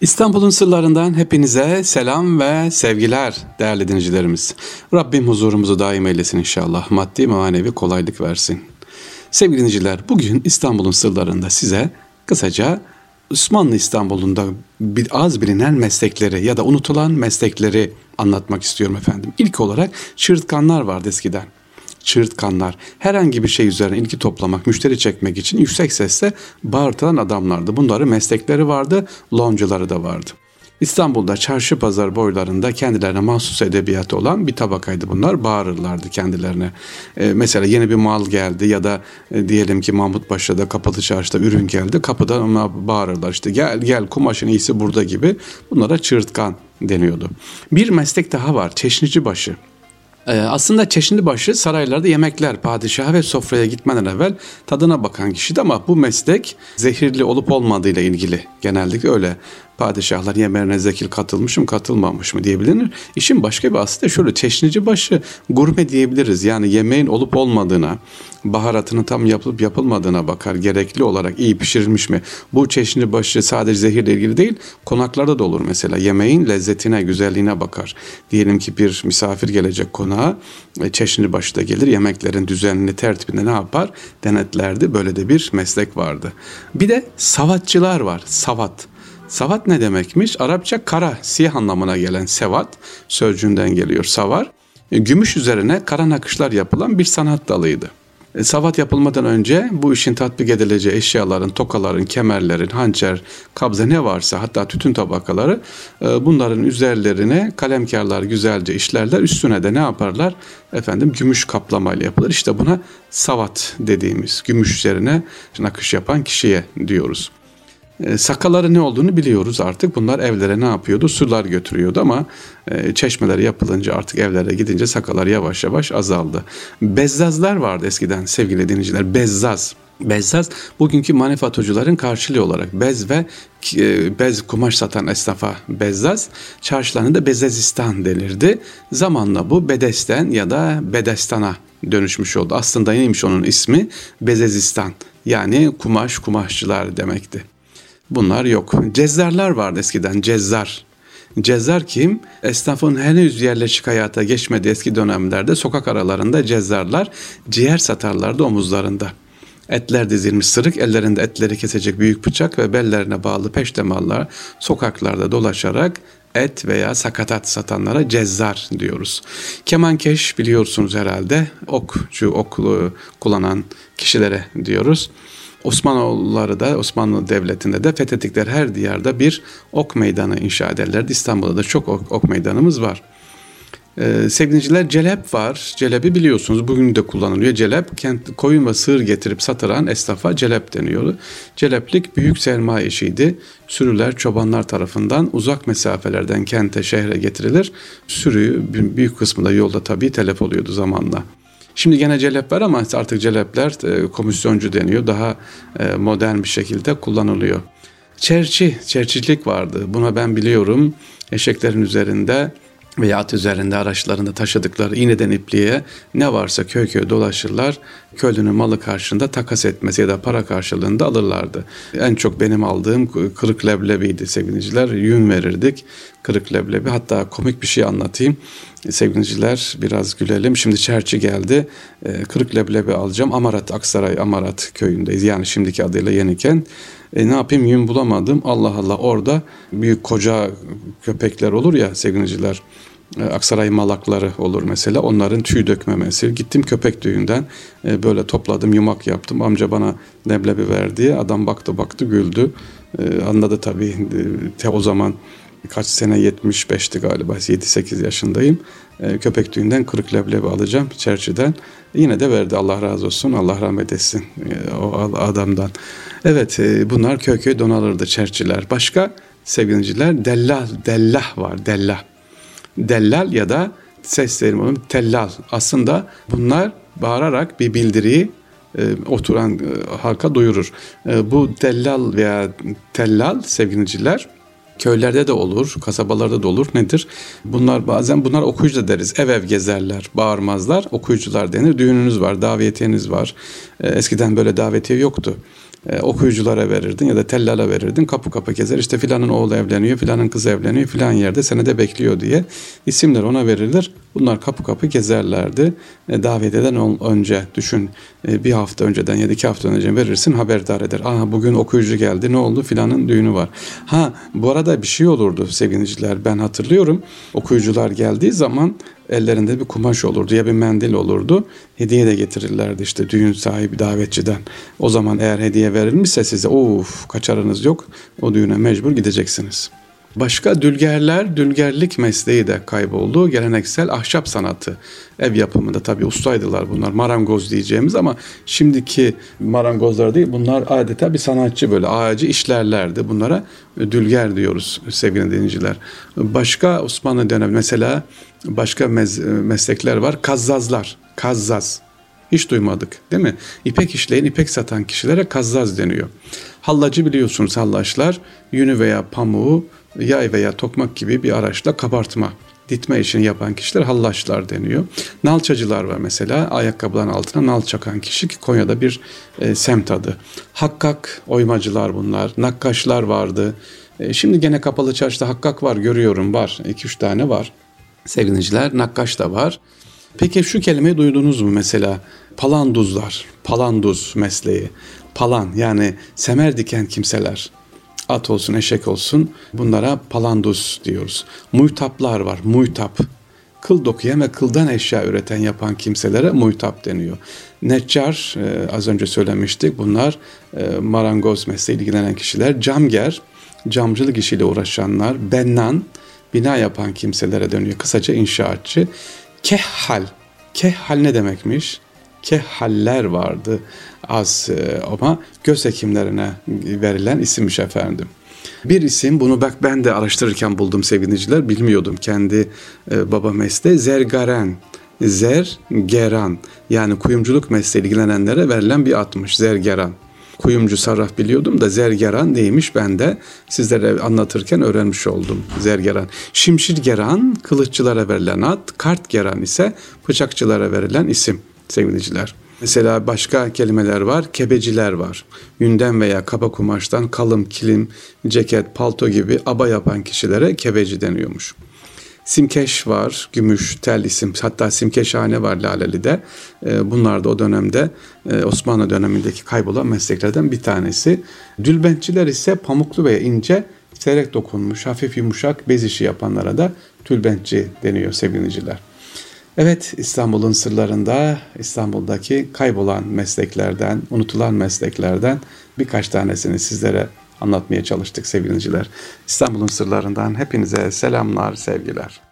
İstanbul'un sırlarından hepinize selam ve sevgiler değerli dinleyicilerimiz. Rabbim huzurumuzu daim eylesin inşallah. Maddi manevi kolaylık versin. Sevgili dinleyiciler bugün İstanbul'un sırlarında size kısaca Osmanlı İstanbul'unda bir az bilinen meslekleri ya da unutulan meslekleri anlatmak istiyorum efendim. İlk olarak çığırtkanlar vardı eskiden çığırtkanlar, herhangi bir şey üzerine ilgi toplamak, müşteri çekmek için yüksek sesle bağırtılan adamlardı. Bunların meslekleri vardı, loncaları da vardı. İstanbul'da çarşı pazar boylarında kendilerine mahsus edebiyatı olan bir tabakaydı bunlar. Bağırırlardı kendilerine. Ee, mesela yeni bir mal geldi ya da e, diyelim ki Mahmutpaşa'da kapalı çarşıda ürün geldi. Kapıdan ona bağırırlar işte gel gel kumaşın iyisi burada gibi. Bunlara çığırtkan deniyordu. Bir meslek daha var çeşnici başı. Ee, aslında çeşitli başı saraylarda yemekler, padişaha ve sofraya gitmeden evvel tadına bakan kişiydi ama bu meslek zehirli olup olmadığıyla ilgili genellikle öyle padişahlar yemeğine zekil katılmış mı katılmamış mı diyebilir. İşin başka bir aslı da şöyle çeşnici başı gurme diyebiliriz. Yani yemeğin olup olmadığına, baharatını tam yapılıp yapılmadığına bakar. Gerekli olarak iyi pişirilmiş mi? Bu çeşnici başı sadece zehirle ilgili değil, konaklarda da olur mesela. Yemeğin lezzetine, güzelliğine bakar. Diyelim ki bir misafir gelecek konağa, e, çeşnici başı da gelir. Yemeklerin düzenini, tertibinde ne yapar? Denetlerdi. Böyle de bir meslek vardı. Bir de savatçılar var. Savat. Savat ne demekmiş? Arapça kara, siyah anlamına gelen sevat sözcüğünden geliyor. Savar, e, gümüş üzerine kara nakışlar yapılan bir sanat dalıydı. E, savat yapılmadan önce bu işin tatbik edileceği eşyaların, tokaların, kemerlerin, hançer, kabze ne varsa hatta tütün tabakaları e, bunların üzerlerine kalemkarlar güzelce işlerler. Üstüne de ne yaparlar? Efendim gümüş kaplamayla yapılır. İşte buna savat dediğimiz gümüş üzerine nakış yapan kişiye diyoruz. E, sakaları ne olduğunu biliyoruz artık. Bunlar evlere ne yapıyordu? Sular götürüyordu ama e, çeşmeler yapılınca artık evlere gidince sakalar yavaş yavaş azaldı. Bezzazlar vardı eskiden sevgili dinleyiciler. Bezzaz. Bezzaz bugünkü manifaturcuların karşılığı olarak bez ve e, bez kumaş satan esnafa bezzaz çarşılarında bezezistan denirdi. Zamanla bu bedesten ya da bedestana dönüşmüş oldu. Aslında neymiş onun ismi? Bezezistan yani kumaş kumaşçılar demekti. Bunlar yok. Cezzarlar vardı eskiden. Cezzar. Cezzar kim? Esnafın henüz yerleşik hayata geçmediği eski dönemlerde sokak aralarında cezzarlar ciğer satarlardı omuzlarında. Etler dizilmiş sırık, ellerinde etleri kesecek büyük bıçak ve bellerine bağlı peştemallar sokaklarda dolaşarak et veya sakatat satanlara cezzar diyoruz. Kemankeş biliyorsunuz herhalde okçu, ok kullanan kişilere diyoruz. Osmanoğulları da Osmanlı Devleti'nde de fethettikleri her diyarda bir ok meydanı inşa ederlerdi. İstanbul'da da çok ok, ok meydanımız var. Ee, sevgiliciler celep var. Celebi biliyorsunuz bugün de kullanılıyor. Celep kent, koyun ve sığır getirip satıran esnafa celep deniyordu. Celeplik büyük sermaye işiydi. Sürüler çobanlar tarafından uzak mesafelerden kente şehre getirilir. Sürüyü büyük kısmı da yolda tabii telef oluyordu zamanla. Şimdi gene celep var ama artık celepler e, komisyoncu deniyor. Daha e, modern bir şekilde kullanılıyor. Çerçi, çerçicilik vardı. Buna ben biliyorum. Eşeklerin üzerinde veya at üzerinde araçlarında taşıdıkları iğneden ipliğe ne varsa köy köy dolaşırlar. Köylünün malı karşında takas etmesi ya da para karşılığında alırlardı. En çok benim aldığım kırık leblebiydi sevgiliciler. Yün verirdik kırık leblebi. Hatta komik bir şey anlatayım. Sevgiliciler biraz gülelim. Şimdi çerçi geldi. Ee, kırık leblebi alacağım. Amarat, Aksaray Amarat köyündeyiz. Yani şimdiki adıyla Yeniken. E, ne yapayım yün bulamadım. Allah Allah orada büyük koca köpekler olur ya sevgiliciler. E, Aksaray malakları olur mesela. Onların tüy dökmemesi. Gittim köpek düğünden e, böyle topladım yumak yaptım. Amca bana leblebi verdi. Adam baktı baktı güldü. E, anladı tabii. Te o zaman kaç sene 75'ti galiba 7-8 yaşındayım. Köpek düğünden kırık leblebi alacağım çerçiden. Yine de verdi Allah razı olsun Allah rahmet etsin o adamdan. Evet e, bunlar köy köy donalırdı çerçiler. Başka sevgiliciler dellal, dellah var dellah. Dellal ya da seslerim onun tellal. Aslında bunlar bağırarak bir bildiriyi e, oturan e, halka duyurur. Bu dellal veya tellal sevgiliciler Köylerde de olur, kasabalarda da olur. Nedir? Bunlar bazen bunlar okuyucu da deriz. Ev ev gezerler, bağırmazlar. Okuyucular denir. Düğününüz var, davetiyeniz var. Eskiden böyle davetiye yoktu e, okuyuculara verirdin ya da tellala verirdin. Kapı kapı gezer işte filanın oğlu evleniyor, filanın kızı evleniyor, filan yerde senede bekliyor diye isimler ona verilir. Bunlar kapı kapı gezerlerdi. E, davet eden önce düşün e, bir hafta önceden ya da iki hafta önce verirsin haberdar eder. Aha bugün okuyucu geldi ne oldu filanın düğünü var. Ha bu arada bir şey olurdu sevgiliciler ben hatırlıyorum. Okuyucular geldiği zaman ellerinde bir kumaş olurdu ya bir mendil olurdu. Hediye de getirirlerdi işte düğün sahibi davetçiden. O zaman eğer hediye verilmişse size of kaçarınız yok o düğüne mecbur gideceksiniz. Başka dülgerler, dülgerlik mesleği de kayboldu. Geleneksel ahşap sanatı, ev yapımında tabii ustaydılar bunlar. Marangoz diyeceğimiz ama şimdiki marangozlar değil bunlar adeta bir sanatçı böyle ağacı işlerlerdi. Bunlara dülger diyoruz sevgili dinleyiciler. Başka Osmanlı dönemi mesela başka mez- meslekler var. Kazzazlar, kazzaz. Hiç duymadık değil mi? İpek işleyen, ipek satan kişilere kazzaz deniyor. Hallacı biliyorsunuz hallaçlar yünü veya pamuğu yay veya tokmak gibi bir araçla kabartma, ditme işini yapan kişiler hallaçlar deniyor. Nalçacılar var mesela ayakkabıların altına nal çakan kişi ki Konya'da bir e, semt adı. Hakkak oymacılar bunlar, nakkaşlar vardı. E, şimdi gene kapalı çarşıda hakkak var görüyorum var 2-3 tane var. Sevgiliciler nakkaş da var. Peki şu kelimeyi duydunuz mu mesela? Palanduzlar, palanduz mesleği. Palan yani semer diken kimseler. At olsun, eşek olsun bunlara palanduz diyoruz. Muytaplar var, muytap. Kıl dokuyan ve kıldan eşya üreten yapan kimselere muytap deniyor. Neccar, e, az önce söylemiştik bunlar e, marangoz mesleği ilgilenen kişiler. Camger, camcılık işiyle uğraşanlar. Bennan, bina yapan kimselere dönüyor. Kısaca inşaatçı. Kehhal, kehhal ne demekmiş? Kehhaller vardı az e, ama göz hekimlerine verilen isimmiş efendim. Bir isim bunu bak ben de araştırırken buldum sevgiliciler bilmiyordum kendi e, baba mesleği Zergaren. Zergeran yani kuyumculuk mesleği ilgilenenlere verilen bir atmış Zergeran. Kuyumcu sarraf biliyordum da zergeran neymiş ben de sizlere anlatırken öğrenmiş oldum zergeran. Şimşirgeran kılıççılara verilen ad, kartgeran ise bıçakçılara verilen isim sevgiliciler. Mesela başka kelimeler var. Kebeciler var. Yünden veya kaba kumaştan kalın kilim, ceket, palto gibi aba yapan kişilere kebeci deniyormuş. Simkeş var, gümüş, tel isim, hatta simkeşhane var Laleli'de. Ee, bunlar da o dönemde e, Osmanlı dönemindeki kaybolan mesleklerden bir tanesi. Dülbentçiler ise pamuklu veya ince, seyrek dokunmuş, hafif yumuşak bez işi yapanlara da tülbentçi deniyor sevgiliciler. Evet İstanbul'un sırlarında İstanbul'daki kaybolan mesleklerden, unutulan mesleklerden birkaç tanesini sizlere anlatmaya çalıştık sevgiliciler. İstanbul'un sırlarından hepinize selamlar, sevgiler.